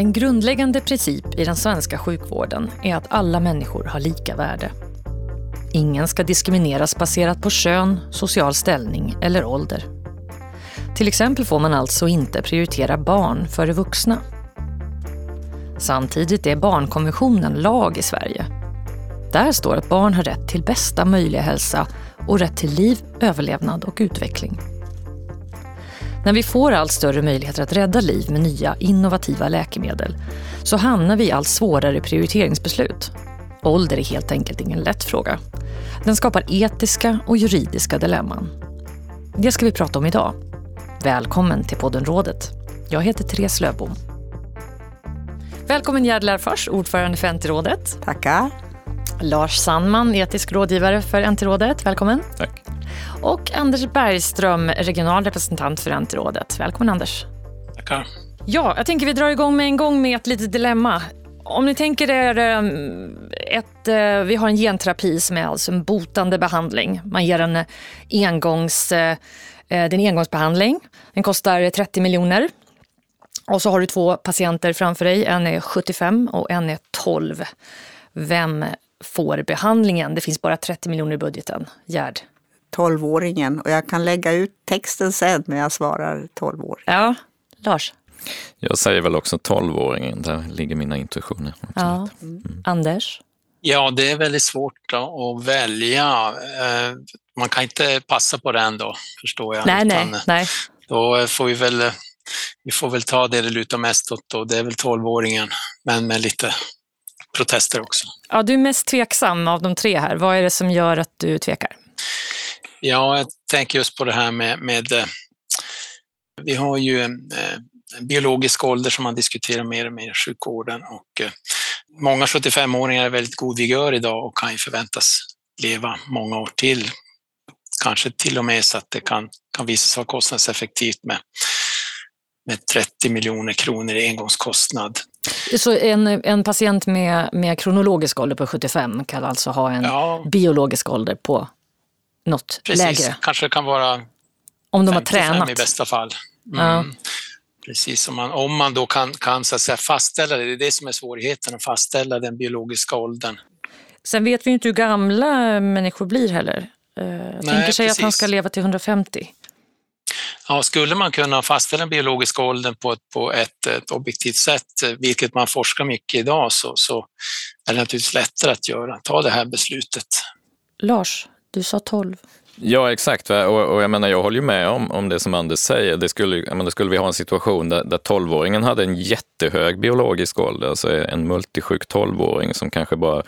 En grundläggande princip i den svenska sjukvården är att alla människor har lika värde. Ingen ska diskrimineras baserat på kön, social ställning eller ålder. Till exempel får man alltså inte prioritera barn före vuxna. Samtidigt är barnkonventionen lag i Sverige. Där står att barn har rätt till bästa möjliga hälsa och rätt till liv, överlevnad och utveckling. När vi får allt större möjligheter att rädda liv med nya innovativa läkemedel så hamnar vi i allt svårare prioriteringsbeslut. Ålder är helt enkelt ingen lätt fråga. Den skapar etiska och juridiska dilemman. Det ska vi prata om idag. Välkommen till podden Rådet. Jag heter Therese Lövbom. Välkommen Gerd Lärfors, ordförande för NT-rådet. Tackar. Lars Sandman, etisk rådgivare för NT-rådet. Välkommen. Tack. Och Anders Bergström, regional representant för NT-rådet. Välkommen Anders. Tackar. Ja, jag tänker vi drar igång med en gång med ett litet dilemma. Om ni tänker er ett, eh, vi har en genterapi som är alltså en botande behandling. Man ger en engångs, eh, det är en engångsbehandling. Den kostar 30 miljoner. Och så har du två patienter framför dig. En är 75 och en är 12. Vem får behandlingen? Det finns bara 30 miljoner i budgeten. Gerd? 12-åringen. Och jag kan lägga ut texten sen, men jag svarar 12 år. Ja, Lars? Jag säger väl också 12-åringen, där ligger mina intuitioner. Ja. Mm. Anders? Ja, det är väldigt svårt då, att välja. Eh, man kan inte passa på den då, förstår jag. Nej, nej, nej. Då får vi väl, vi får väl ta det det lutar mest åt då. Det är väl 12-åringen, men med lite protester också. Ja, du är mest tveksam av de tre här. Vad är det som gör att du tvekar? Ja, jag tänker just på det här med, med eh, vi har ju en, eh, en biologisk ålder som man diskuterar mer och mer i sjukvården och eh, många 75-åringar är väldigt god vigör idag och kan ju förväntas leva många år till. Kanske till och med så att det kan, kan visa sig vara kostnadseffektivt med, med 30 miljoner kronor i engångskostnad. Så en, en patient med, med kronologisk ålder på 75 kan alltså ha en ja. biologisk ålder på något Precis. lägre? Kanske det kan vara om de har tränat. i bästa fall. Mm. Ja. Precis, om man, om man då kan, kan så att säga fastställa det, det är det som är svårigheten, att fastställa den biologiska åldern. Sen vet vi inte hur gamla människor blir heller. Uh, Nej, tänker sig att han ska leva till 150. Ja, skulle man kunna fastställa den biologiska åldern på ett, på ett, ett objektivt sätt, vilket man forskar mycket idag, så, så är det naturligtvis lättare att göra, ta det här beslutet. Lars, du sa 12. Ja, exakt. Och, och, jag menar, jag håller ju med om, om det som Anders säger. Det skulle, menar, skulle vi ha en situation där, där 12-åringen hade en jättehög biologisk ålder, alltså en multisjuk 12-åring som kanske bara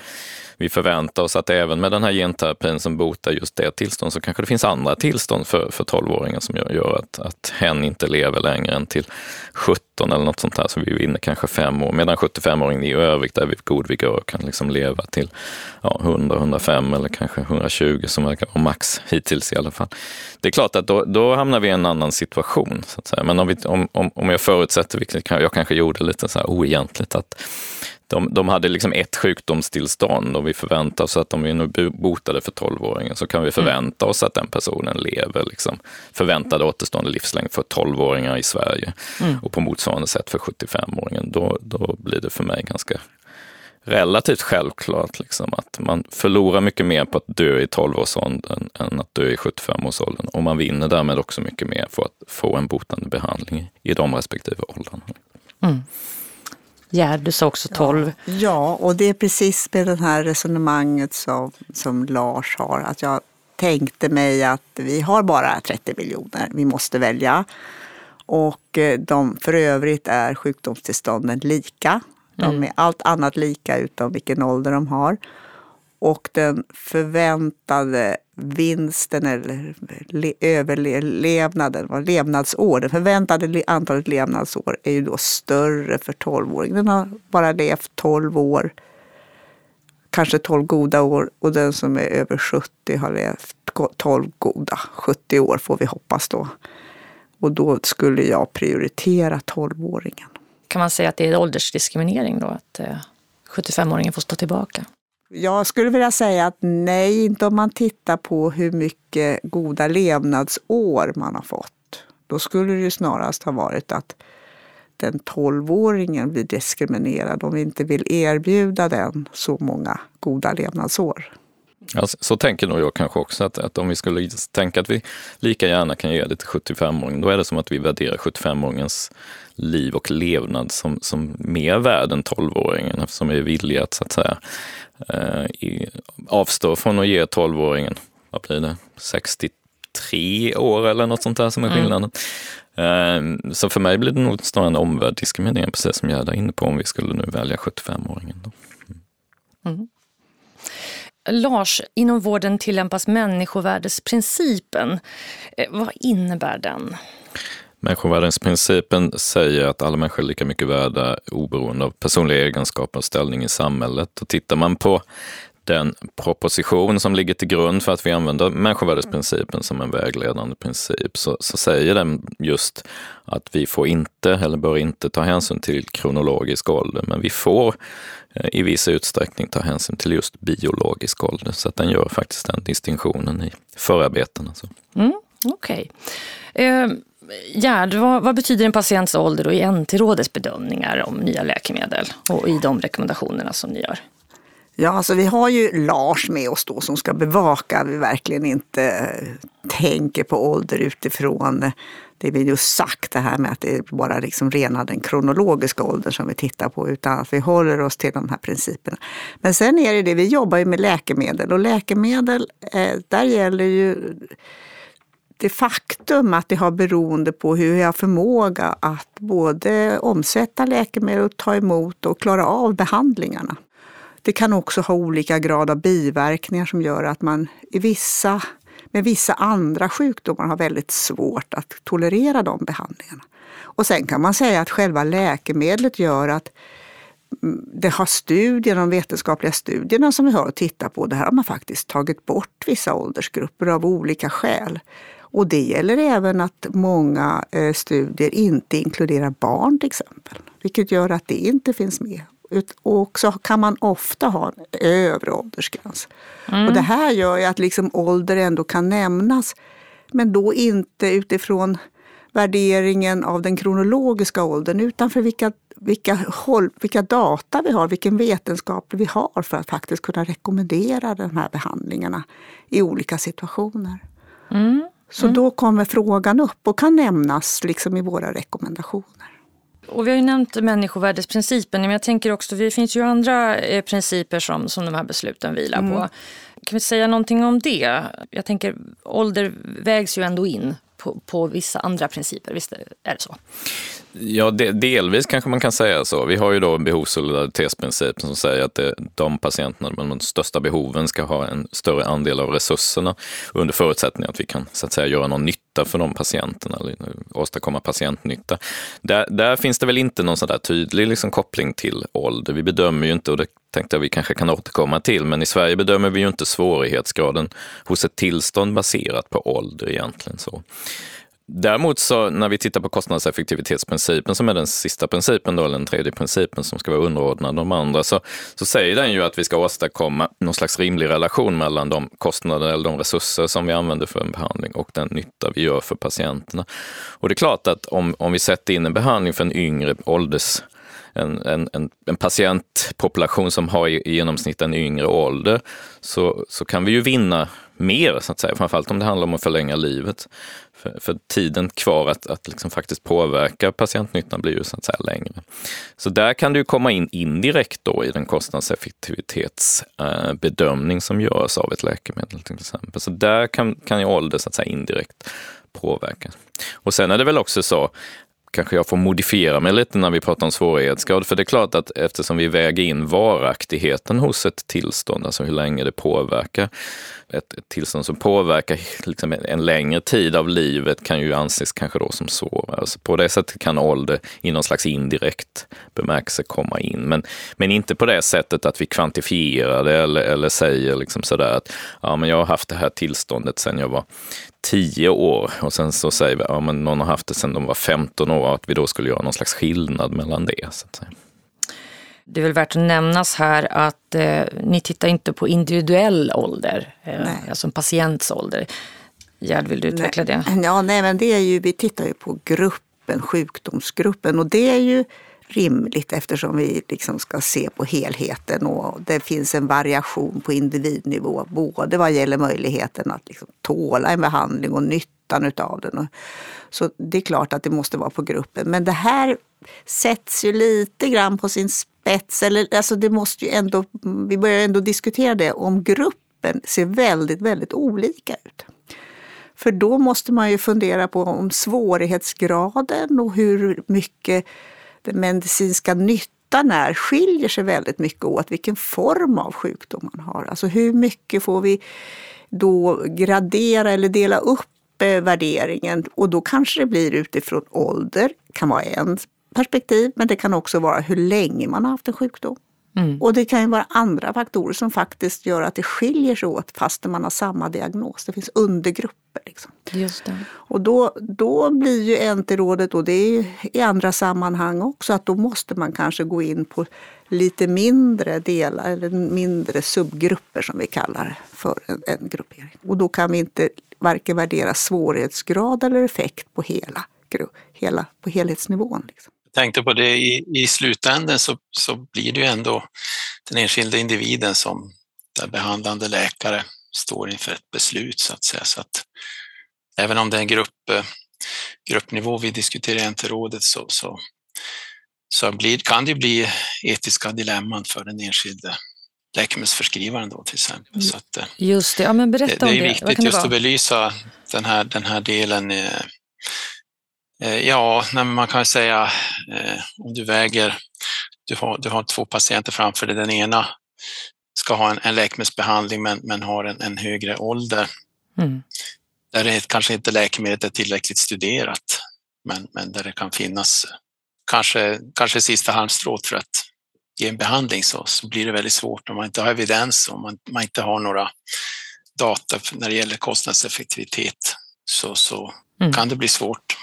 vi förväntar oss att även med den här genterapin som botar just det tillstånd så kanske det finns andra tillstånd för, för 12-åringen som gör, att, att hen inte lever längre än till 17 eller något sånt här. Så vi vinner kanske fem år, medan 75-åringen i övrigt är vid god vigör och kan liksom leva till ja, 100, 105 eller kanske 120 som verkar vara max hittills i alla fall. Det är klart att då, då hamnar vi i en annan situation. Så att säga. Men om, vi, om, om, om jag förutsätter, vilket jag kanske gjorde lite så här oegentligt, att de, de hade liksom ett sjukdomstillstånd och vi förväntar oss att om vi nu botade för 12-åringen så kan vi mm. förvänta oss att den personen lever liksom, förväntad återstående livslängd för 12-åringar i Sverige. Mm. Och på motsvarande sätt för 75-åringen. Då, då blir det för mig ganska relativt självklart liksom, att man förlorar mycket mer på att dö i 12-årsåldern än att dö i 75-årsåldern. Och man vinner därmed också mycket mer för att få en botande behandling i de respektive åldrarna. Mm. Gerd, du sa också 12. Ja, ja, och det är precis med det här resonemanget som, som Lars har. Att jag tänkte mig att vi har bara 30 miljoner, vi måste välja. Och eh, de, för övrigt är sjukdomstillstånden lika. De mm. är allt annat lika utom vilken ålder de har. Och den förväntade vinsten eller överlevnaden, levnadsår, det förväntade antalet levnadsår är ju då större för 12-åringen. Den har bara levt 12 år, kanske 12 goda år och den som är över 70 har levt 12 goda, 70 år får vi hoppas då. Och då skulle jag prioritera 12-åringen. Kan man säga att det är åldersdiskriminering då, att eh, 75-åringen får stå tillbaka? Jag skulle vilja säga att nej, inte om man tittar på hur mycket goda levnadsår man har fått. Då skulle det ju snarast ha varit att den 12-åringen blir diskriminerad om vi inte vill erbjuda den så många goda levnadsår. Ja, så tänker nog jag kanske också, att, att om vi skulle tänka att vi lika gärna kan ge det till 75-åringen, då är det som att vi värderar 75-åringens liv och levnad som, som mer värd än 12-åringen eftersom vi är villiga att, så att säga, eh, i, avstå från att ge 12-åringen, vad blir det, 63 år eller något sånt där som är mm. skillnaden. Mm. Eh, så för mig blir det nog snarare en omvärld diskriminering, precis som jag är inne på, om vi skulle nu välja 75-åringen. Mm. Lars, inom vården tillämpas människovärdesprincipen. Eh, vad innebär den? Människovärdesprincipen säger att alla människor är lika mycket värda oberoende av personliga egenskaper och ställning i samhället. Och tittar man på den proposition som ligger till grund för att vi använder människovärdesprincipen som en vägledande princip så, så, säger den just att vi får inte eller bör inte ta hänsyn till kronologisk ålder, men vi får i viss utsträckning ta hänsyn till just biologisk ålder. Så att den gör faktiskt den distinktionen i förarbetena. Mm, Okej. Okay. Eh, Gerd, vad, vad, betyder en patients ålder i NT-rådets bedömningar om nya läkemedel och i de rekommendationerna som ni gör? Ja, alltså vi har ju Lars med oss då som ska bevaka att vi verkligen inte eh, tänker på ålder utifrån det vi just sagt, det här med att det är bara liksom rena den kronologiska åldern som vi tittar på, utan att vi håller oss till de här principerna. Men sen är det det, vi jobbar ju med läkemedel och läkemedel, eh, där gäller ju det faktum att det har beroende på hur jag har förmåga att både omsätta läkemedel och ta emot och klara av behandlingarna. Det kan också ha olika grad av biverkningar som gör att man i vissa, men vissa andra sjukdomar har väldigt svårt att tolerera de behandlingarna. Och sen kan man säga att själva läkemedlet gör att mm, det har studier, de vetenskapliga studierna som vi har att titta på, där har man faktiskt tagit bort vissa åldersgrupper av olika skäl. Och det gäller även att många eh, studier inte inkluderar barn till exempel, vilket gör att det inte finns med. Och så kan man ofta ha en övre åldersgräns. Mm. Och det här gör ju att liksom ålder ändå kan nämnas, men då inte utifrån värderingen av den kronologiska åldern utan för vilka, vilka, håll, vilka data vi har, vilken vetenskap vi har för att faktiskt kunna rekommendera de här behandlingarna i olika situationer. Mm. Så mm. då kommer frågan upp och kan nämnas liksom i våra rekommendationer. Och vi har ju nämnt människovärdesprincipen, men jag tänker också, det finns ju andra eh, principer som, som de här besluten vilar mm. på. Kan vi säga någonting om det? Jag tänker, ålder vägs ju ändå in på, på vissa andra principer, visst är det så? Ja, de, delvis kanske man kan säga så. Vi har ju då behovssolidaritetsprincipen som säger att det, de patienterna med de största behoven ska ha en större andel av resurserna under förutsättning att vi kan så att säga göra någon nytta för de patienterna eller eh, åstadkomma patientnytta. Där, där finns det väl inte någon sån tydlig liksom koppling till ålder. Vi bedömer ju inte, och det tänkte jag vi kanske kan återkomma till, men i Sverige bedömer vi ju inte svårighetsgraden hos ett tillstånd baserat på ålder egentligen. så. Däremot så när vi tittar på kostnadseffektivitetsprincipen som är den sista principen, då, eller den tredje principen som ska vara underordnad de andra, så, så säger den ju att vi ska åstadkomma någon slags rimlig relation mellan de kostnader eller de resurser som vi använder för en behandling och den nytta vi gör för patienterna. Och det är klart att om, om vi sätter in en behandling för en yngre ålders en, en, en, en patientpopulation som har i, i genomsnitt en yngre ålder så, så kan vi ju vinna mer, så att säga. framförallt om det handlar om att förlänga livet. För, för tiden kvar att, att liksom faktiskt påverka patientnyttan blir ju så att säga längre. Så där kan du komma in indirekt då i den kostnadseffektivitetsbedömning eh, som görs av ett läkemedel till exempel. Så där kan, kan ju ålder så att säga indirekt påverka. Och sen är det väl också så kanske jag får modifiera mig lite när vi pratar om svårighetsgrad. För det är klart att eftersom vi väger in varaktigheten hos ett tillstånd, alltså hur länge det påverkar, ett, ett tillstånd som påverkar liksom en längre tid av livet kan ju anses kanske då som svårare. Alltså på det sättet kan ålder i någon slags indirekt bemärkelse komma in. Men, men inte på det sättet att vi kvantifierar det eller, eller säger liksom sådär att ja, men jag har haft det här tillståndet sedan jag var tio år och sen så säger vi att ja, någon har haft det sedan de var 15 år och att vi då skulle göra någon slags skillnad mellan det. Så att säga. Det är väl värt att nämnas här att eh, ni tittar inte på individuell ålder, eh, alltså en patients ålder. Gerd, vill du utveckla nej. det? Ja, nej, men det är ju, vi tittar ju på grupp gruppen, sjukdomsgruppen. Och det är ju rimligt eftersom vi liksom ska se på helheten och det finns en variation på individnivå både vad gäller möjligheten att liksom tåla en behandling och nyttan utav den. Så det är klart att det måste vara på gruppen. Men det här sätts ju lite grann på sin spets. Eller, alltså det måste ju ändå, vi börjar ändå diskutera det om gruppen ser väldigt, väldigt olika ut. För då måste man ju fundera på om svårighetsgraden och hur mycket den medicinska nyttan är skiljer sig väldigt mycket åt vilken form av sjukdom man har. Alltså hur mycket får vi då gradera eller dela upp eh, värderingen och då kanske det blir utifrån ålder, kan vara en perspektiv, men det kan också vara hur länge man har haft en sjukdom. Mm. Och det kan ju vara andra faktorer som faktiskt gör att det skiljer sig åt fast man har samma diagnos. Det finns undergrupper. Liksom. Just det. Och då, då blir ju NT-rådet, och det är i andra sammanhang också, att då måste man kanske gå in på lite mindre delar eller mindre subgrupper som vi kallar för en, en gruppering. Och då kan vi inte varken värdera svårighetsgrad eller effekt på hela, hela på helhetsnivån. Liksom tänkte på det, i, i slutänden så, så blir det ju ändå den enskilda individen som där behandlande läkare står inför ett beslut så att säga. Så att även om det är en grupp, eh, gruppnivå vi diskuterar i NT-rådet så, så, så blir, kan det bli etiska dilemman för den enskilde läkemedelsförskrivaren då till exempel. Så att, eh, just det, ja, men berätta det, om det. är viktigt just att belysa den här, den här delen Eh, ja, man kan säga eh, om du väger, du har, du har två patienter framför dig. Den ena ska ha en, en läkemedelsbehandling men, men har en, en högre ålder. Mm. Där är kanske inte läkemedlet är tillräckligt studerat men, men där det kan finnas kanske, kanske sista halmstrået för att ge en behandling så, så blir det väldigt svårt om man inte har evidens och man, man inte har några data när det gäller kostnadseffektivitet så, så mm. kan det bli svårt.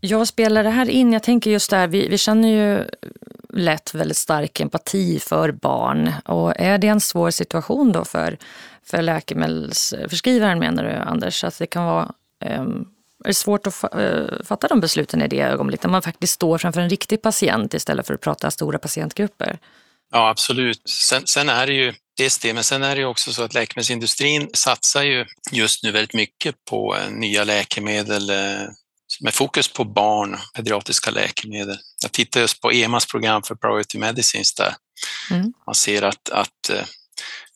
Jag spelar det här in? Jag tänker just där, vi, vi känner ju lätt väldigt stark empati för barn. Och är det en svår situation då för, för läkemedelsförskrivaren menar du Anders? Att det kan vara um, är det svårt att uh, fatta de besluten i det ögonblicket, när man faktiskt står framför en riktig patient istället för att prata stora patientgrupper? Ja, absolut. Sen, sen är det ju dels det, men sen är det ju också så att läkemedelsindustrin satsar ju just nu väldigt mycket på eh, nya läkemedel, eh, med fokus på barn, pediatriska läkemedel. Jag tittar just på EMAs program för Priority Medicines där mm. man ser att, att uh,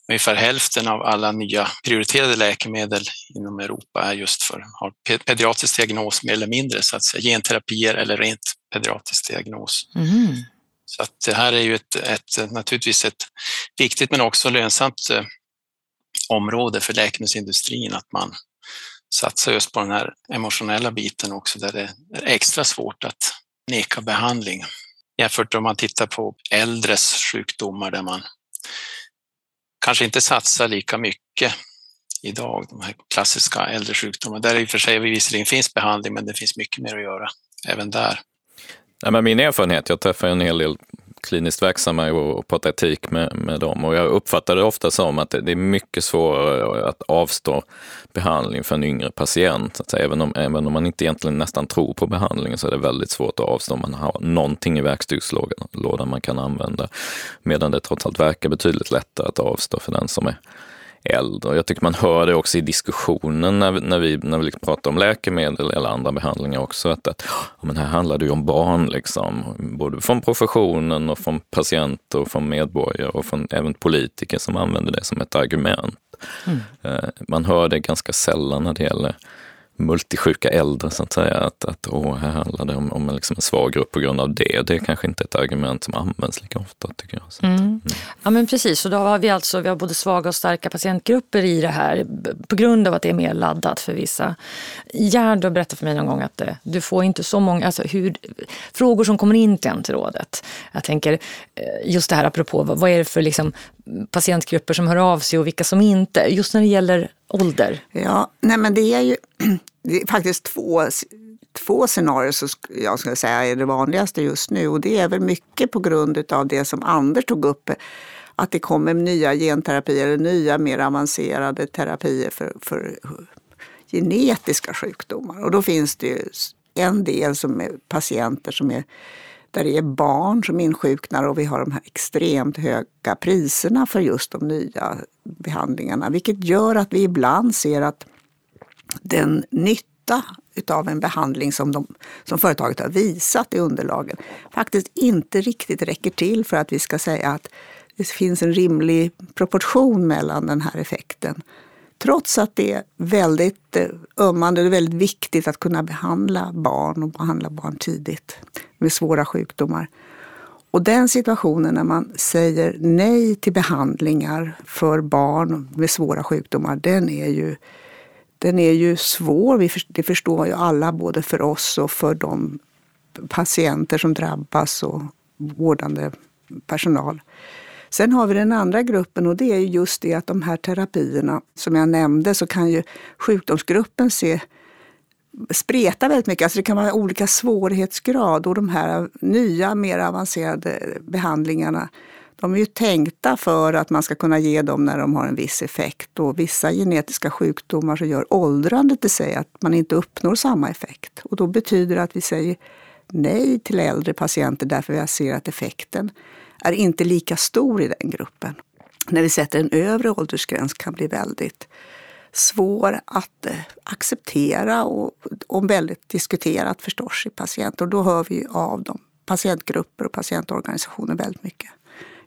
ungefär hälften av alla nya prioriterade läkemedel inom Europa är just för har pediatrisk diagnos mer eller mindre, så att säga genterapier eller rent pediatrisk diagnos. Mm. Så att det här är ju ett, ett, naturligtvis ett viktigt men också lönsamt uh, område för läkemedelsindustrin att man satsa just på den här emotionella biten också där det är extra svårt att neka behandling. Jämfört om man tittar på äldres sjukdomar där man kanske inte satsar lika mycket idag, de här klassiska äldresjukdomarna. Där i och för sig visserligen finns behandling men det finns mycket mer att göra även där. Ja, men min erfarenhet, jag träffar en hel del kliniskt verksamma och pratar etik med, med dem. Och jag uppfattar det ofta som att det är mycket svårare att avstå behandling för en yngre patient. Att säga, även, om, även om man inte egentligen nästan tror på behandlingen så är det väldigt svårt att avstå om man har någonting i verktygslådan man kan använda. Medan det trots allt verkar betydligt lättare att avstå för den som är äldre. Jag tycker man hör det också i diskussionen när vi, när vi, när vi liksom pratar om läkemedel eller andra behandlingar också. Att, att ja, men här handlar det ju om barn, liksom. både från professionen och från patienter och från medborgare och från även politiker som använder det som ett argument. Mm. Eh, man hör det ganska sällan när det gäller multisjuka äldre så att säga. Att, att åh, här handlar det om, om liksom en svag grupp på grund av det. Det är kanske inte ett argument som används lika ofta tycker jag. Så, mm. Mm. Ja men precis, och då har vi alltså vi har både svaga och starka patientgrupper i det här på grund av att det är mer laddat för vissa. Gerd berättade för mig någon gång att eh, du får inte så många, alltså hur, frågor som kommer in till rådet. Jag tänker eh, just det här apropå vad är det för liksom, patientgrupper som hör av sig och vilka som inte. Just när det gäller ålder? Ja, nej men det är ju det är faktiskt två, två scenarier som jag skulle säga är det vanligaste just nu. Och det är väl mycket på grund av det som Anders tog upp. Att det kommer nya genterapier, eller nya mer avancerade terapier för, för genetiska sjukdomar. Och då finns det ju en del som är patienter som är där det är barn som insjuknar och vi har de här extremt höga priserna för just de nya behandlingarna. Vilket gör att vi ibland ser att den nytta utav en behandling som, de, som företaget har visat i underlagen faktiskt inte riktigt räcker till för att vi ska säga att det finns en rimlig proportion mellan den här effekten. Trots att det är väldigt eh, ömmande och väldigt viktigt att kunna behandla barn och behandla barn tidigt med svåra sjukdomar. Och den situationen när man säger nej till behandlingar för barn med svåra sjukdomar, den är ju, den är ju svår. Det förstår ju alla, både för oss och för de patienter som drabbas och vårdande personal. Sen har vi den andra gruppen och det är just det att de här terapierna som jag nämnde så kan ju sjukdomsgruppen se spreta väldigt mycket. Alltså det kan vara olika svårighetsgrad och de här nya mer avancerade behandlingarna de är ju tänkta för att man ska kunna ge dem när de har en viss effekt. Och vissa genetiska sjukdomar så gör åldrandet i sig att man inte uppnår samma effekt. Och då betyder det att vi säger nej till äldre patienter därför vi ser att effekten är inte lika stor i den gruppen. När vi sätter en övre åldersgräns kan bli väldigt svår att eh, acceptera och, och väldigt diskuterat förstås i patienter. Och då hör vi av dem, patientgrupper och patientorganisationer väldigt mycket.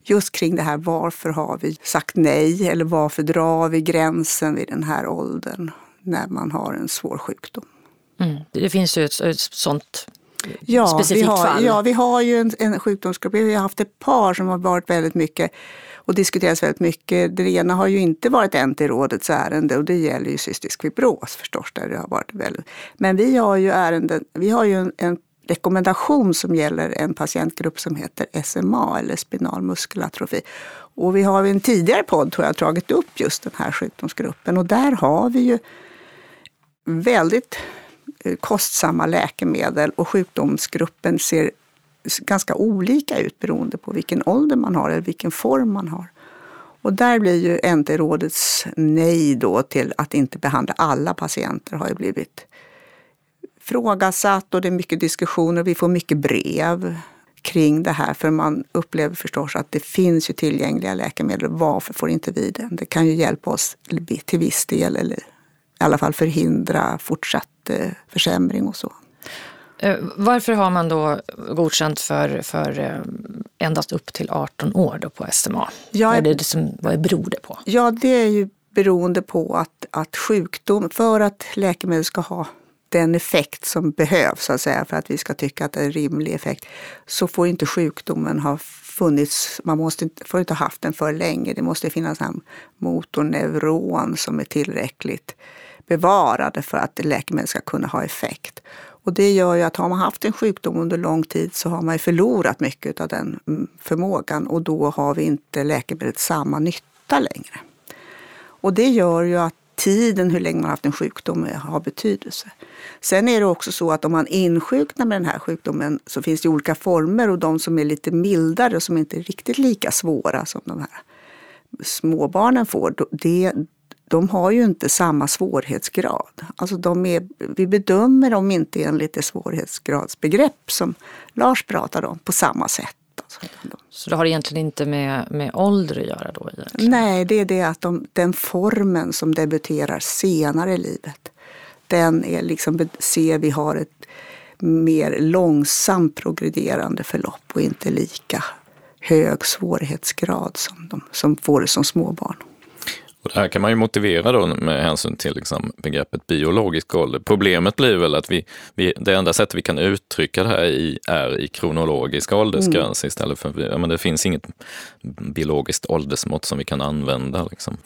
Just kring det här, varför har vi sagt nej eller varför drar vi gränsen vid den här åldern när man har en svår sjukdom? Mm. Det finns ju ett, ett sånt ja, specifikt vi har, fall? Ja, vi har ju en, en sjukdomsgrupp. Vi har haft ett par som har varit väldigt mycket och diskuterats väldigt mycket. Det ena har ju inte varit NT-rådets ärende och det gäller ju cystisk fibros förstås. Där det har varit väldigt. Men vi har ju, ärenden, vi har ju en, en rekommendation som gäller en patientgrupp som heter SMA eller spinal muskelatrofi. Och vi har i en tidigare podd tror jag tagit upp just den här sjukdomsgruppen och där har vi ju väldigt Eh, kostsamma läkemedel och sjukdomsgruppen ser ganska olika ut beroende på vilken ålder man har eller vilken form man har. Och där blir ju NT-rådets nej då till att inte behandla alla patienter har ju blivit frågasatt och det är mycket diskussioner. Vi får mycket brev kring det här för man upplever förstås att det finns ju tillgängliga läkemedel. Varför får inte vi det? Det kan ju hjälpa oss till viss del eller i alla fall förhindra fortsatt försämring och så. Eh, varför har man då godkänt för, för eh, endast upp till 18 år då på SMA? Ja, vad, är det som, vad beror det på? Ja, det är ju beroende på att, att sjukdom, för att läkemedel ska ha den effekt som behövs så att säga, för att vi ska tycka att det är en rimlig effekt, så får inte sjukdomen ha funnits, man måste, får inte ha haft den för länge. Det måste finnas en motorneuron som är tillräckligt bevarade för att läkemedel ska kunna ha effekt. Och det gör ju att har man haft en sjukdom under lång tid så har man förlorat mycket av den mm, förmågan och då har vi inte läkemedlet samma nytta längre. Och det gör ju att tiden, hur länge man har haft en sjukdom, eh, har betydelse. Sen är det också så att om man insjuknar med den här sjukdomen så finns det olika former och de som är lite mildare och som inte är riktigt lika svåra som de här småbarnen får, det, de har ju inte samma svårighetsgrad. Alltså de är, vi bedömer dem inte enligt det svårighetsgradsbegrepp som Lars pratade om på samma sätt. Så det har egentligen inte med, med ålder att göra då? Egentligen. Nej, det är det att de, den formen som debuterar senare i livet, den är liksom, ser vi har ett mer långsamt progrederande förlopp och inte lika hög svårighetsgrad som de som får det som småbarn. Och det här kan man ju motivera då med hänsyn till liksom begreppet biologisk ålder. Problemet blir väl att vi, vi, det enda sättet vi kan uttrycka det här i är i kronologisk åldersgräns mm. istället för, ja, men det finns inget biologiskt åldersmått som vi kan använda. Liksom.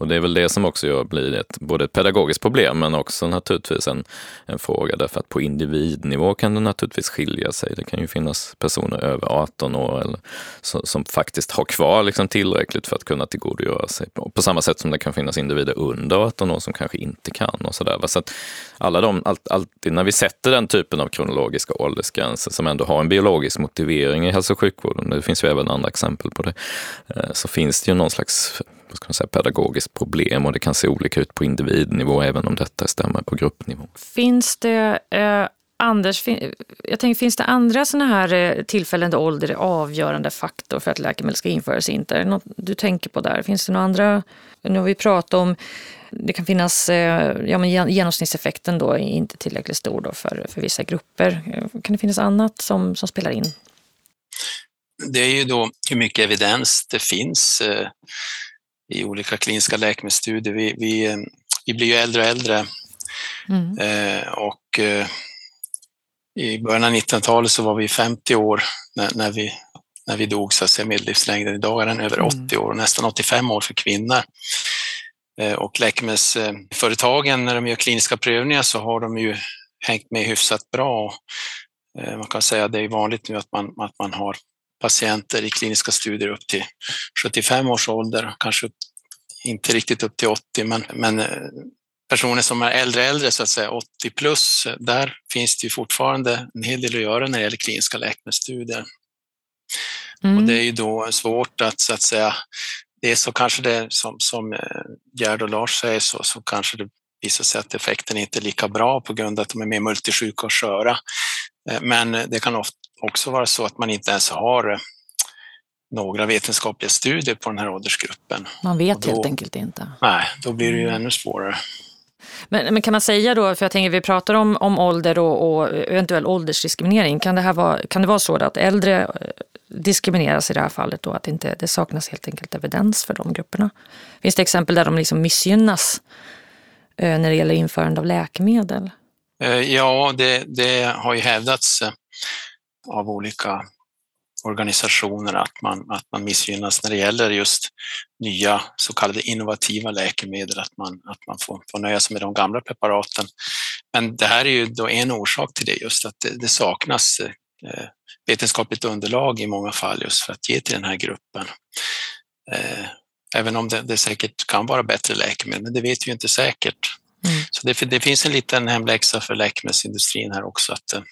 Och det är väl det som också gör, blir ett, både ett pedagogiskt problem men också naturligtvis en, en fråga därför att på individnivå kan det naturligtvis skilja sig. Det kan ju finnas personer över 18 år eller, som, som faktiskt har kvar liksom tillräckligt för att kunna tillgodogöra sig. På, på samma sätt som det kan finnas individer under 18 år som kanske inte kan och sådär. Så att alla de, allt, alltid när vi sätter den typen av kronologiska åldersgränser som ändå har en biologisk motivering i hälso och sjukvården, det finns ju även andra exempel på det, eh, så finns det ju någon slags vad ska man säga, pedagogiskt problem och det kan se olika ut på individnivå även om detta stämmer på gruppnivå. Finns det eh, Anders, jag tänker, finns det andra sådana här eh, tillfällen där ålder är avgörande faktor för att läkemedel ska införas? Inte? Är det något du tänker på där? Finns det några andra? Nu har vi pratat om det kan finnas, eh, ja men genomsnittseffekten då är inte tillräckligt stor då för, för vissa grupper. Kan det finnas annat som, som spelar in? Det är ju då hur mycket evidens det finns eh, i olika kliniska läkemedelsstudier. Vi, vi, vi blir ju äldre och äldre mm. eh, och eh, i början av 1900-talet så var vi 50 år när, när, vi, när vi dog, så att säga, medellivslängden. Idag är den över 80 mm. år och nästan 85 år för kvinnor. Eh, och läkemedelsföretagen, när de gör kliniska prövningar så har de ju hängt med hyfsat bra. Eh, man kan säga att det är vanligt nu att man, att man har patienter i kliniska studier upp till 75 års ålder, kanske inte riktigt upp till 80, men, men eh, personer som är äldre äldre, så att säga 80 plus, där finns det ju fortfarande en hel del att göra när det gäller kliniska läkemedelsstudier. Mm. Och det är ju då svårt att, så att säga, det är så kanske det som, som eh, Gerd och Lars säger så, så kanske det visar sig att effekten inte är lika bra på grund av att de är mer multisjuka och sköra. Eh, men det kan också vara så att man inte ens har eh, några vetenskapliga studier på den här åldersgruppen. Man vet då, helt enkelt inte. Nej, då blir det ju ännu svårare. Men, men, kan man säga då, för jag tänker vi pratar om, om ålder och, och eventuell åldersdiskriminering, kan det, här vara, kan det vara så att äldre eh, diskrimineras i det här fallet då, att det, inte, det saknas helt enkelt evidens för de grupperna? Finns det exempel där de liksom missgynnas eh, när det gäller införande av läkemedel? Eh, ja, det, det har ju hävdats eh, av olika organisationer att man, att man missgynnas när det gäller just nya så kallade innovativa läkemedel, att man, att man får, får nöja sig med de gamla preparaten. Men det här är ju då en orsak till det, just att det, det saknas eh, vetenskapligt underlag i många fall just för att ge till den här gruppen. Eh, även om det, det säkert kan vara bättre läkemedel, men det vet vi inte säkert. Mm. Så det, det, finns en liten hemläxa för läkemedelsindustrin här också, att eh,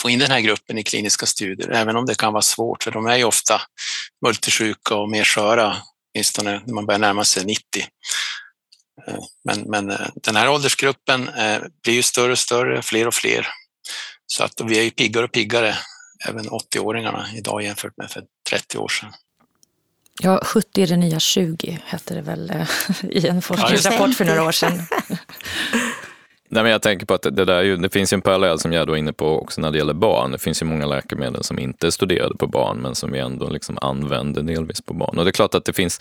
få in den här gruppen i kliniska studier, även om det kan vara svårt, för de är ju ofta multisjuka och mer sköra, åtminstone när man börjar närma sig 90. Eh, men, men eh, den här åldersgruppen eh, blir ju större och större, fler och fler. Så att vi är ju piggare och piggare, även 80-åringarna idag jämfört med för 30 år sedan. Ja, 70 är det nya 20 hette det väl i en forskningsrapport för några år sedan. Nej, men jag tänker på att det, där ju, det finns ju en parallell som jag då är inne på också när det gäller barn. Det finns ju många läkemedel som inte är studerade på barn men som vi ändå liksom använder delvis på barn. Och det är klart att det finns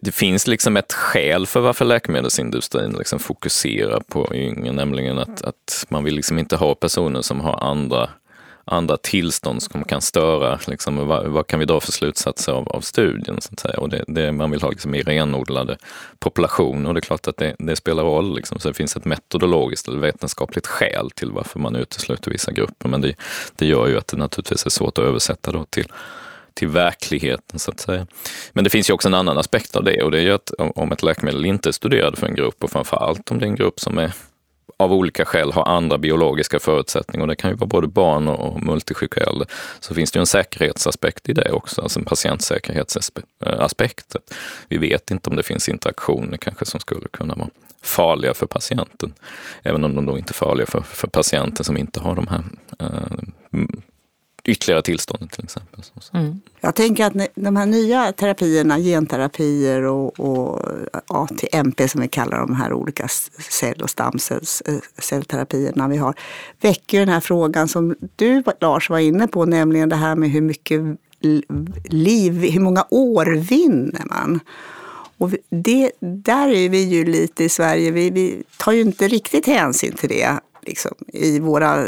det finns liksom ett skäl för varför läkemedelsindustrin liksom fokuserar på yngre, nämligen att, att man vill liksom inte ha personer som har andra andra tillstånd som kan störa. Liksom, vad, vad, kan vi dra för slutsatser av, av studien? Så att säga. Och det, det, man vill ha liksom, mer renodlade populationer och det är klart att det, det spelar roll. Liksom. Så det finns ett metodologiskt eller vetenskapligt skäl till varför man utesluter vissa grupper. Men det, det gör ju att det naturligtvis är svårt att översätta då till till verkligheten så att säga. Men det finns ju också en annan aspekt av det och det är ju att om ett läkemedel inte är studerat för en grupp och framför allt om det är en grupp som är av olika skäl har andra biologiska förutsättningar. Och det kan ju vara både barn och multisjuka äldre, så finns det ju en säkerhetsaspekt i det också, alltså en patientsäkerhetsaspekt. Vi vet inte om det finns interaktioner kanske som skulle kunna vara farliga för patienten, även om de då inte är farliga för, för patienter som inte har de här eh, ytterligare tillstånd till exempel. Mm. Jag tänker att de här nya terapierna, genterapier och, och ATMP som vi kallar de här olika cell och stamcellterapierna eh, vi har, väcker den här frågan som du Lars var inne på, nämligen det här med hur mycket liv, hur många år vinner man? Och det, där är vi ju lite i Sverige, vi, vi tar ju inte riktigt hänsyn till det liksom, i våra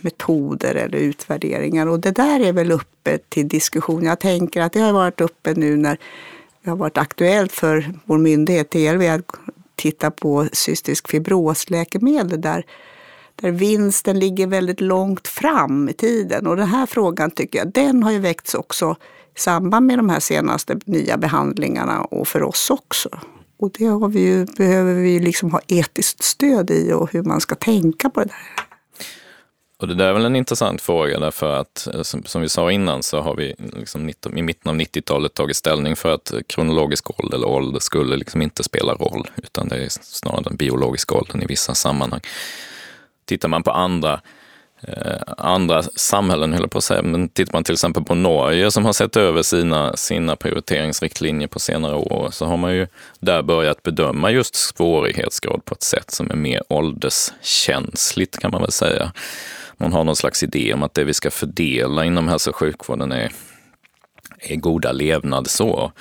metoder eller utvärderingar. Och det där är väl uppe till diskussion. Jag tänker att det har varit uppe nu när det har varit aktuellt för vår myndighet TLV att titta på cystisk fibrosläkemedel där, där vinsten ligger väldigt långt fram i tiden. Och den här frågan tycker jag, den har ju väckts också i samband med de här senaste nya behandlingarna och för oss också. Och det har vi ju, behöver vi liksom ha etiskt stöd i och hur man ska tänka på det där. Och det där är väl en intressant fråga därför att eh, som, som vi sa innan så har vi liksom 19, i mitten av 90-talet tagit ställning för att kronologisk ålder eller ålder skulle liksom inte spela roll utan det är snarare den biologiska åldern i vissa sammanhang. tittar man på andra Eh, andra samhällen, höll på att säga, men tittar man till exempel på Norge som har sett över sina, sina prioriteringsriktlinjer på senare år, så har man ju där börjat bedöma just svårighetsgrad på ett sätt som är mer ålderskänsligt kan man väl säga. Man har någon slags idé om att det vi ska fördela inom hälso och sjukvården är, är goda levnadsår.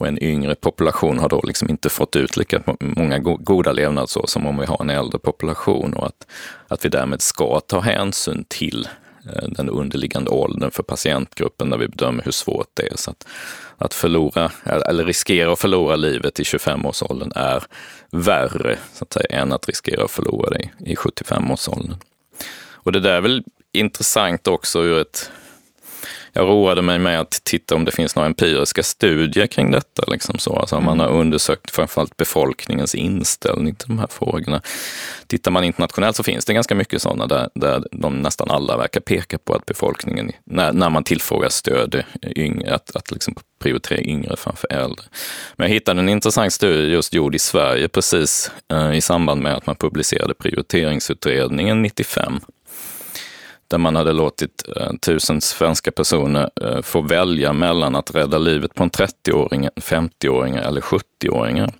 Och en yngre population har då liksom inte fått ut lika många goda levnadsår som om vi har en äldre population och att, att vi därmed ska ta hänsyn till eh, den underliggande åldern för patientgruppen när vi bedömer hur svårt det är. Så att, att förlora, eller riskera att förlora livet i 25-årsåldern är värre så att säga, än att riskera att förlora det i 75-årsåldern. Och det där är väl intressant också ur ett jag roade mig med att titta om det finns några empiriska studier kring detta. Liksom så. Alltså mm. Man har undersökt framförallt befolkningens inställning till de här frågorna. Tittar man internationellt så finns det ganska mycket sådana där, där de nästan alla verkar peka på att befolkningen, när, när man tillfrågar stöd, yngre, att, att liksom prioritera yngre framför äldre. Men jag hittade en intressant studie just gjord i Sverige precis eh, i samband med att man publicerade prioriteringsutredningen 95 där man hade låtit eh, tusen svenska personer eh, få välja mellan att rädda livet på en 30-åring, 50-åring eller 70-åringar.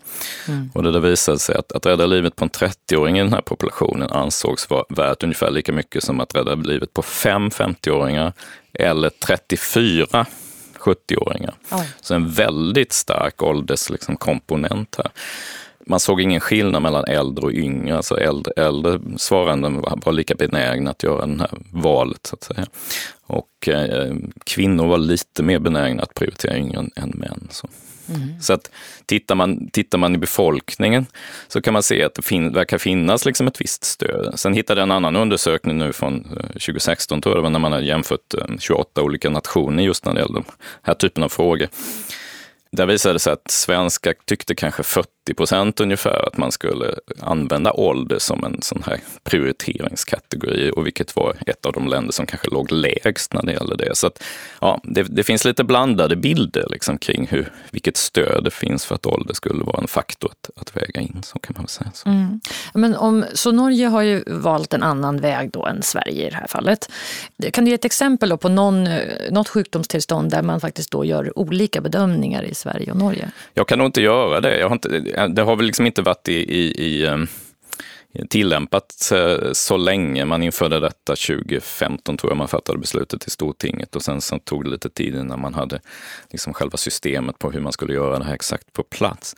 Mm. Och det där visade sig att, att rädda livet på en 30-åring i den här populationen ansågs vara värt ungefär lika mycket som att rädda livet på fem 50-åringar eller 34 70-åringar. Så en väldigt stark ålderskomponent liksom, här man såg ingen skillnad mellan äldre och yngre. Alltså äldre, äldre svarande var lika benägna att göra det här valet. Så att säga. Och eh, kvinnor var lite mer benägna att prioritera yngre än, än män. Så. Mm. Så att tittar man, tittar man i befolkningen så kan man se att det fin, verkar finnas liksom ett visst stöd. Sen hittade jag en annan undersökning nu från 2016, eh, tror jag det var, när man har jämfört 28 eh, olika nationer just när det gäller den här typen av frågor. Där visade det sig att svenskar tyckte kanske 40 procent ungefär att man skulle använda ålder som en sån här prioriteringskategori och vilket var ett av de länder som kanske låg lägst när det gäller det. Så att, ja, det, det finns lite blandade bilder liksom kring hur, vilket stöd det finns för att ålder skulle vara en faktor att, att väga in. Så kan man säga. Så. Mm. Men om, så Norge har ju valt en annan väg då än Sverige i det här fallet. Kan du ge ett exempel på någon, något sjukdomstillstånd där man faktiskt då gör olika bedömningar i Sverige och Norge? Jag kan nog inte göra det. Jag har inte, det har väl liksom inte varit i, i, i ehm, tillämpat eh, så länge. Man införde detta 2015 tror jag man fattade beslutet i Stortinget och sen så tog det lite tid innan man hade liksom själva systemet på hur man skulle göra det här exakt på plats.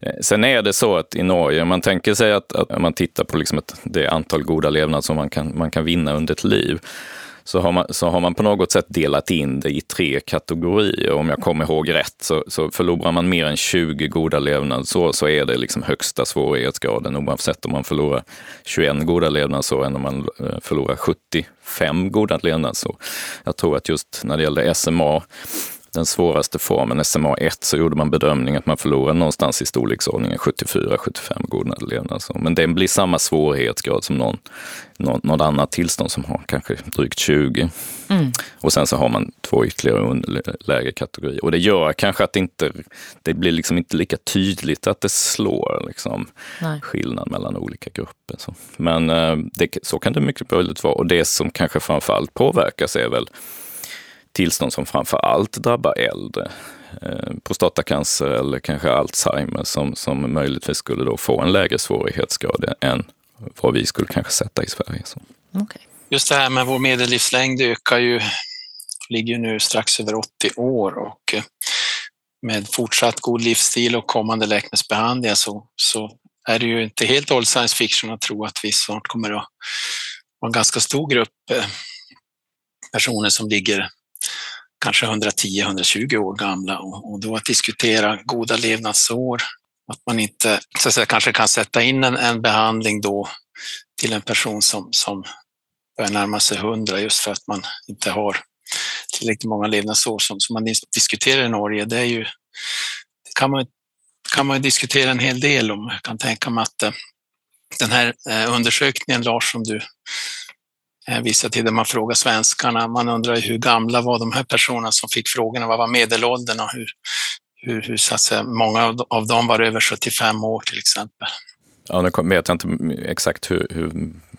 Eh, sen är det så att i Norge, om man tänker sig att, att man tittar på liksom ett, det antal goda levnad som man kan, man kan vinna under ett liv så har, man, så har man på något sätt delat in det i tre kategorier. Om jag kommer ihåg rätt så, så förlorar man mer än 20 goda levnadsår så är det liksom högsta svårighetsgraden oavsett om man förlorar 21 goda levnadsår än om man eh, förlorar 75 goda levnadsår. Jag tror att just när det gällde SMA den svåraste formen, SMA1, så gjorde man bedömningen att man förlorar någonstans i storleksordningen 74-75 goda levnadsår. Men den blir samma svårighetsgrad som någon, någon, något annat tillstånd som har kanske drygt 20. Mm. Och sen så har man två ytterligare lägre kategorier. Och det gör kanske att det inte det blir liksom inte lika tydligt att det slår liksom, skillnad mellan olika grupper. Så. Men eh, det, så kan det mycket möjligt vara. Och det som kanske framförallt påverkas är väl tillstånd som framför allt drabbar äldre. Eh, prostatacancer eller kanske Alzheimer som, som möjligtvis skulle då få en lägre svårighetsgrad än vad vi skulle kanske sätta i Sverige. Så. Okay. Just det här med vår medellivslängd ökar ju, ligger nu strax över 80 år och eh, med fortsatt god livsstil och kommande läkemedelsbehandlingar så, så är det ju inte helt old science fiction att tro att vi snart kommer att ha en ganska stor grupp eh, personer som ligger kanske 110-120 år gamla och, då att diskutera goda levnadsår, att man inte så att säga, kanske kan sätta in en, en behandling då till en person som, som börjar närma sig 100 just för att man inte har tillräckligt många levnadsår som, som man diskuterar i Norge. Det är ju, det kan man, kan man diskutera en hel del om. Jag kan tänka mig att eh, den här eh, undersökningen, Lars, som du Eh, vissa tider man frågar svenskarna. Man undrar hur gamla var de här personerna som fick frågorna? Vad var medelåldern och hur, hur, hur så att säga, många av dem var över 75 år till exempel. Ja, nu vet jag inte exakt hur, hur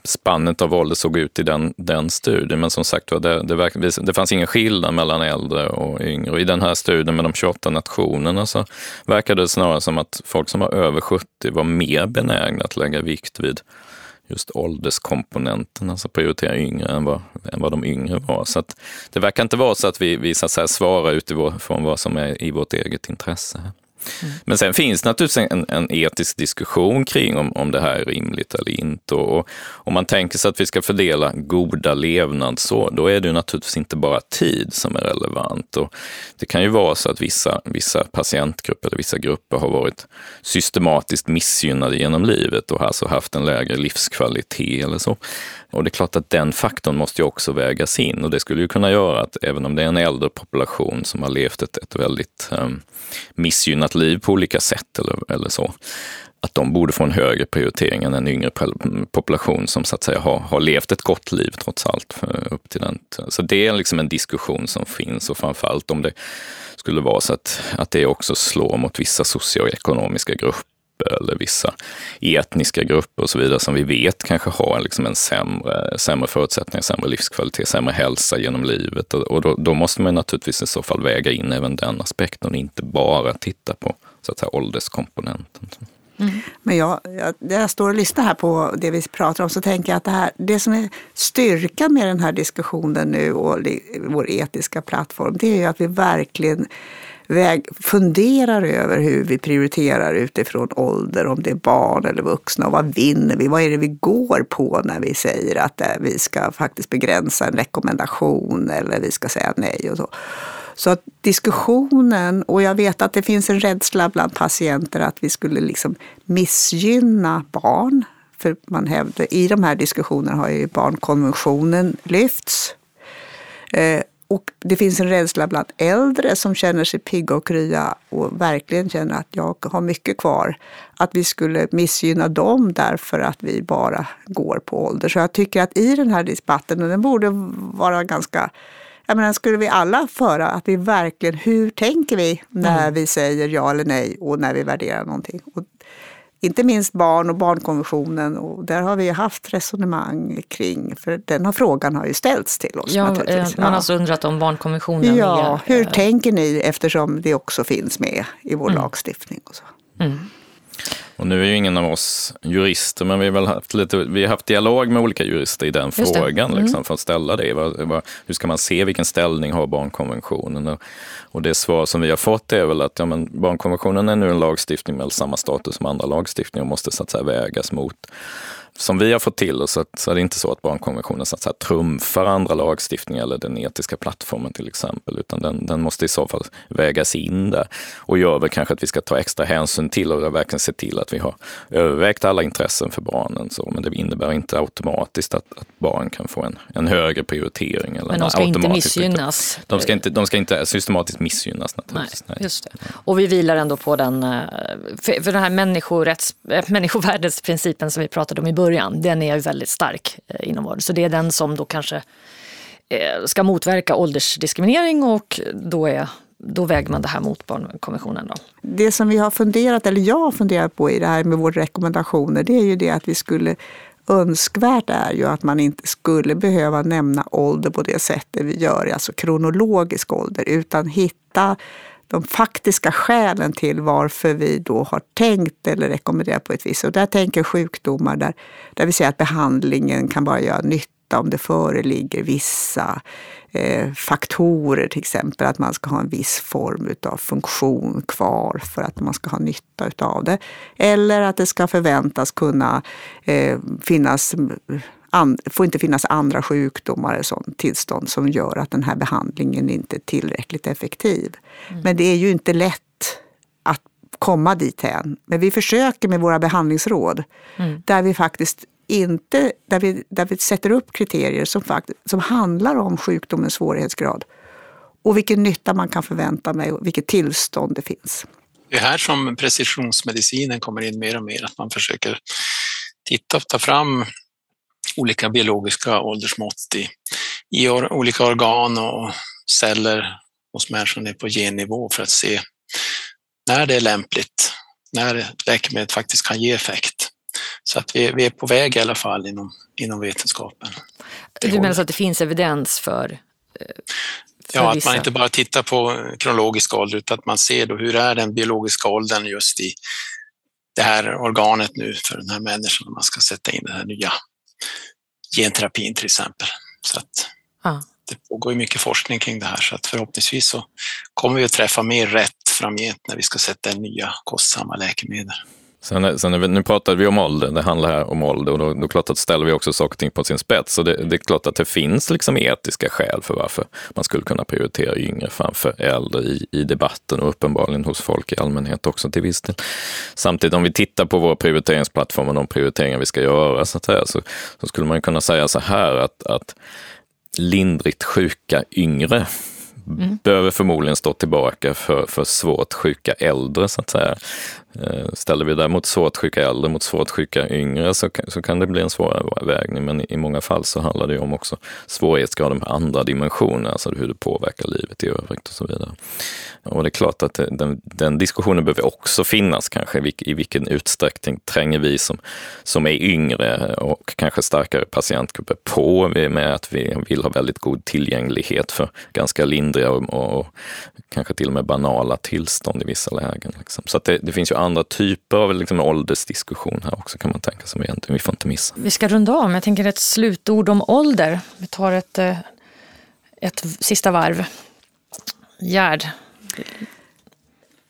spannet av ålder såg ut i den, den studien, men som sagt det, det, det fanns ingen skillnad mellan äldre och yngre. Och I den här studien med de 28 nationerna så verkade det snarare som att folk som var över 70 var mer benägna att lägga vikt vid just ålderskomponenten, alltså prioritera yngre än vad, än vad de yngre var. Så det verkar inte vara så att vi, vi så att säga, svarar utifrån vad som är i vårt eget intresse. Mm. Men sen finns det naturligtvis en, en, etisk diskussion kring om, om det här är rimligt eller inte. Och, om man tänker sig att vi ska fördela goda levnadsår, då är det naturligtvis inte bara tid som är relevant. Och det kan ju vara så att vissa, vissa patientgrupper eller vissa grupper har varit systematiskt missgynnade genom livet och alltså haft en lägre livskvalitet eller så. Och det är klart att den faktorn måste ju också vägas in och det skulle ju kunna göra att även om det är en äldre population som har levt ett, ett väldigt um, missgynnat liv på olika sätt eller, eller så, att de borde få en högre prioritering än en yngre population som så att säga har, har levt ett gott liv trots allt. upp till den. Så det är liksom en diskussion som finns och framförallt om det skulle vara så att, att det också slår mot vissa socioekonomiska grupper eller vissa etniska grupper och så vidare som vi vet kanske har liksom en sämre, sämre förutsättningar, sämre livskvalitet, sämre hälsa genom livet. Och då, då, måste man naturligtvis i så fall väga in även den aspekten och inte bara titta på så att säga, ålderskomponenten. Mm. Men jag, jag, när jag står och lyssnar här på det vi pratar om så tänker jag att det, här, det som är styrkan med den här diskussionen nu och vår etiska plattform, det är ju att vi verkligen väg, funderar över hur vi prioriterar utifrån ålder, om det är barn eller vuxna och vad vinner vi? Vad är det vi går på när vi säger att eh, vi ska faktiskt begränsa en rekommendation eller vi ska säga nej och så. Så att diskussionen, och jag vet att det finns en rädsla bland patienter att vi skulle liksom missgynna barn. För man hävdar, i de här diskussionerna har ju barnkonventionen lyfts. Eh, och det finns en rädsla bland äldre som känner sig pigga och krya och verkligen känner att jag har mycket kvar. Att vi skulle missgynna dem därför att vi bara går på ålder. Så jag tycker att i den här debatten, och den borde vara ganska jag menar, skulle vi alla föra att vi verkligen, hur tänker vi när mm. vi säger ja eller nej och när vi värderar någonting? Och inte minst barn och barnkonventionen och där har vi haft resonemang kring, för den här frågan har ju ställts till oss. Ja, eh, man har alltså undrat om barnkonventionen Ja, är, hur äh... tänker ni eftersom det också finns med i vår mm. lagstiftning? Och så. Mm. Och nu är ju ingen av oss jurister, men vi har väl haft, lite, vi har haft dialog med olika jurister i den Just frågan, mm. liksom, för att ställa det. Vad, vad, hur ska man se vilken ställning har barnkonventionen? Och, och det svar som vi har fått är väl att ja, men barnkonventionen är nu en lagstiftning med samma status som andra lagstiftningar och måste så att säga vägas mot som vi har fått till oss så, så är det inte så att barnkonventionen så att trumfar andra lagstiftningar eller den etiska plattformen till exempel, utan den, den måste i så fall vägas in där och gör väl kanske att vi ska ta extra hänsyn till och verkligen se till att vi har övervägt alla intressen för barnen. Så, men det innebär inte automatiskt att, att barn kan få en, en högre prioritering. Eller men de ska inte missgynnas? De ska inte, de ska inte systematiskt missgynnas naturligtvis. Nej, just det. Och vi vilar ändå på den, eh, för, för den här människorätts, eh, människovärdesprincipen som vi pratade om i början början, den är väldigt stark eh, inom vården. Så det är den som då kanske eh, ska motverka åldersdiskriminering och då, är, då väger man det här mot barnkonventionen. Då. Det som vi har funderat, eller jag har funderat på i det här med våra rekommendationer, det är ju det att vi skulle önskvärt är ju att man inte skulle behöva nämna ålder på det sättet vi gör, alltså kronologisk ålder, utan hitta de faktiska skälen till varför vi då har tänkt eller rekommenderat på ett visst sätt. Och där tänker sjukdomar där, där vi säger att behandlingen kan bara göra nytta om det föreligger vissa eh, faktorer, till exempel att man ska ha en viss form av funktion kvar för att man ska ha nytta av det. Eller att det ska förväntas kunna eh, finnas det får inte finnas andra sjukdomar eller sånt tillstånd som gör att den här behandlingen inte är tillräckligt effektiv. Mm. Men det är ju inte lätt att komma dit än. Men vi försöker med våra behandlingsråd mm. där vi faktiskt inte, där vi, där vi sätter upp kriterier som, faktiskt, som handlar om sjukdomens svårighetsgrad och vilken nytta man kan förvänta sig och vilket tillstånd det finns. Det är här som precisionsmedicinen kommer in mer och mer, att man försöker titta och ta fram olika biologiska åldersmått i, i or, olika organ och celler hos människan ner på gennivå för att se när det är lämpligt, när läkemedlet faktiskt kan ge effekt. Så att vi, vi är på väg i alla fall inom, inom vetenskapen. Du menar så att det finns evidens för, eh, för Ja, att man inte bara tittar på kronologisk ålder utan att man ser då hur är den biologiska åldern just i det här organet nu för den här människan man ska sätta in den här nya genterapin till exempel. Så att ah. Det pågår ju mycket forskning kring det här så att förhoppningsvis så kommer vi att träffa mer rätt framgent när vi ska sätta in nya kostsamma läkemedel. Sen, sen, nu pratade vi om ålder, det handlar här om ålder och då, då klart att ställer vi också saker och ting på sin spets. Så det, det, är klart att det finns liksom etiska skäl för varför man skulle kunna prioritera yngre framför äldre i, i debatten och uppenbarligen hos folk i allmänhet också till viss del. Samtidigt om vi tittar på vår prioriteringsplattform och de prioriteringar vi ska göra så, här, så, så skulle man kunna säga så här att, att lindrigt sjuka yngre mm. behöver förmodligen stå tillbaka för, för svårt sjuka äldre, så att säga. Eh, ställer vi däremot svårt sjuka äldre mot svårt sjuka yngre så, så kan det bli en svårare avvägning. Men i många fall så handlar det om också svårighetsgraden på andra dimensioner, alltså hur det påverkar livet i övrigt och så vidare. Och det är klart att den, den diskussionen behöver också finnas kanske. I vilken utsträckning tränger vi som, som är yngre och kanske starkare patientgrupper på med att vi vill ha väldigt god tillgänglighet för ganska lindriga och, och kanske till och med banala tillstånd i vissa lägen. Liksom. Så det, det, finns ju andra typer av liksom, åldersdiskussion här också kan man tänka sig, egentligen vi får inte missa. Vi ska runda av, men jag tänker ett slutord om ålder. Vi tar ett, eh, ett sista varv. Gerd,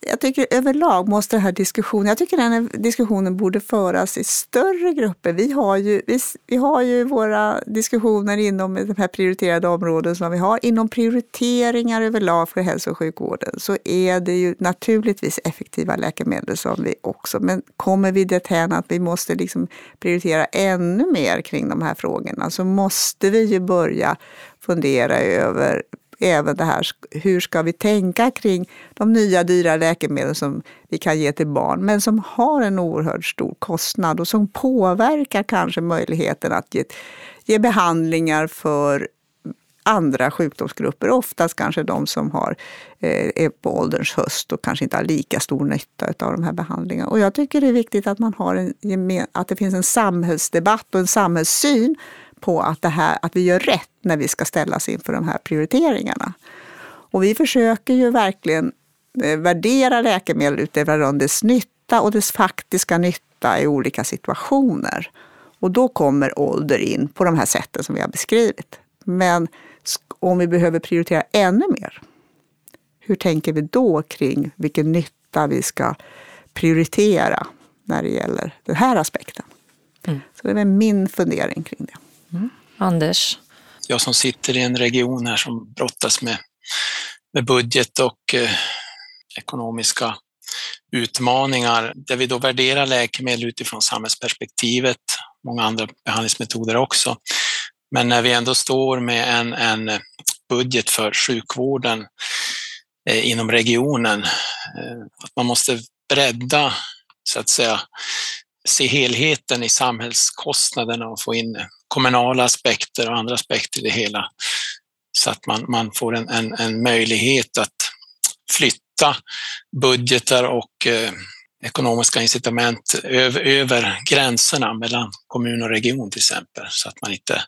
jag tycker överlag måste den här diskussionen, jag tycker den här diskussionen borde föras i större grupper. Vi har ju, vi, vi har ju våra diskussioner inom de här prioriterade områden som vi har. Inom prioriteringar överlag för hälso och sjukvården så är det ju naturligtvis effektiva läkemedel som vi också, men kommer vi dithän att vi måste liksom prioritera ännu mer kring de här frågorna så måste vi ju börja fundera över även det här, hur ska vi tänka kring de nya dyra läkemedel som vi kan ge till barn, men som har en oerhört stor kostnad och som påverkar kanske möjligheten att ge, ge behandlingar för andra sjukdomsgrupper, oftast kanske de som har, eh, är på ålderns höst och kanske inte har lika stor nytta av de här behandlingarna. Och jag tycker det är viktigt att, man har en, att det finns en samhällsdebatt och en samhällssyn på att, det här, att vi gör rätt när vi ska ställas inför de här prioriteringarna. Och vi försöker ju verkligen eh, värdera läkemedel utifrån dess nytta och dess faktiska nytta i olika situationer. Och då kommer ålder in på de här sätten som vi har beskrivit. Men om vi behöver prioritera ännu mer, hur tänker vi då kring vilken nytta vi ska prioritera när det gäller den här aspekten? Mm. Så det är min fundering kring det. Anders? Jag som sitter i en region här som brottas med, med budget och eh, ekonomiska utmaningar där vi då värderar läkemedel utifrån samhällsperspektivet, många andra behandlingsmetoder också. Men när vi ändå står med en, en budget för sjukvården eh, inom regionen, eh, att man måste bredda så att säga se helheten i samhällskostnaderna och få in kommunala aspekter och andra aspekter i det hela. Så att man, man får en, en, en möjlighet att flytta budgetar och eh, ekonomiska incitament över, över gränserna mellan kommun och region till exempel, så att man inte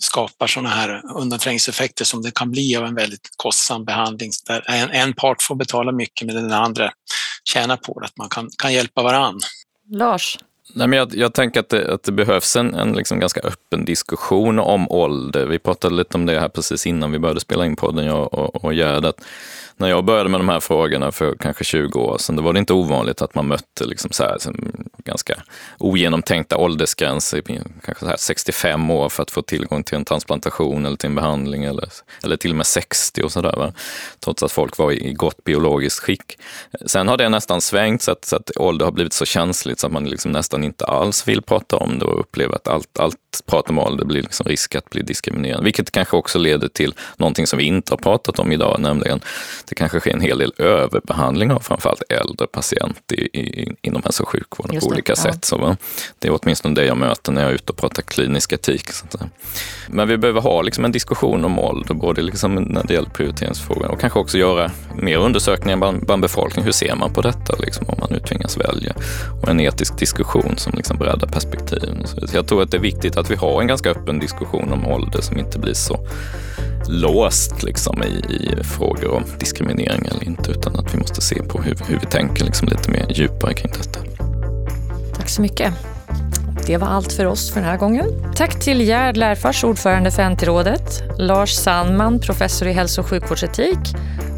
skapar sådana här undanträngningseffekter som det kan bli av en väldigt kostsam behandling där en, en part får betala mycket men den andra tjänar på det, att man kan, kan hjälpa varann. Lars? Nej, men jag, jag tänker att det, att det behövs en, en liksom ganska öppen diskussion om ålder. Vi pratade lite om det här precis innan vi började spela in podden, jag och, och Gerd, när jag började med de här frågorna för kanske 20 år sedan, då var det inte ovanligt att man mötte liksom så här, ganska ogenomtänkta åldersgränser, kanske så här 65 år för att få tillgång till en transplantation eller till en behandling eller, eller till och med 60 och sådär. Trots att folk var i gott biologiskt skick. Sen har det nästan svängt så att, så att ålder har blivit så känsligt så att man liksom nästan inte alls vill prata om det och upplever att allt, allt att prata om ålder blir liksom risk att bli diskriminerande. Vilket kanske också leder till någonting som vi inte har pratat om idag, nämligen det kanske sker en hel del överbehandling av framförallt äldre patienter i, i, inom hälso och sjukvården Just på olika det, sätt. Så, det är åtminstone det jag möter när jag är ute och pratar klinisk etik. Men vi behöver ha liksom en diskussion om ålder, både liksom när det gäller prioriteringsfrågan och kanske också göra mer undersökningar bland, bland befolkningen. Hur ser man på detta liksom, om man nu tvingas välja? Och en etisk diskussion som liksom breddar perspektiven. Så jag tror att det är viktigt att vi har en ganska öppen diskussion om ålder som inte blir så låst liksom, i, i frågor om diskriminering eller inte, utan att vi måste se på hur, hur vi tänker liksom, lite mer djupare kring detta. Tack så mycket. Det var allt för oss för den här gången. Tack till Gerd Lärfors, ordförande för NT-rådet, Lars Sandman, professor i hälso och sjukvårdsetik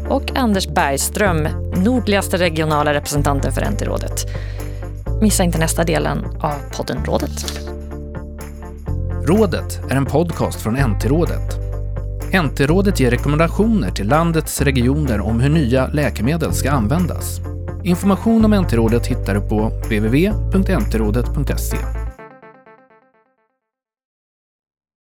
och Anders Bergström, nordligaste regionala representanten för NT-rådet. Missa inte nästa delen av podden Rådet. Rådet är en podcast från NT-rådet. NT-rådet ger rekommendationer till landets regioner om hur nya läkemedel ska användas. Information om NT-rådet hittar du på www.ntrådet.se.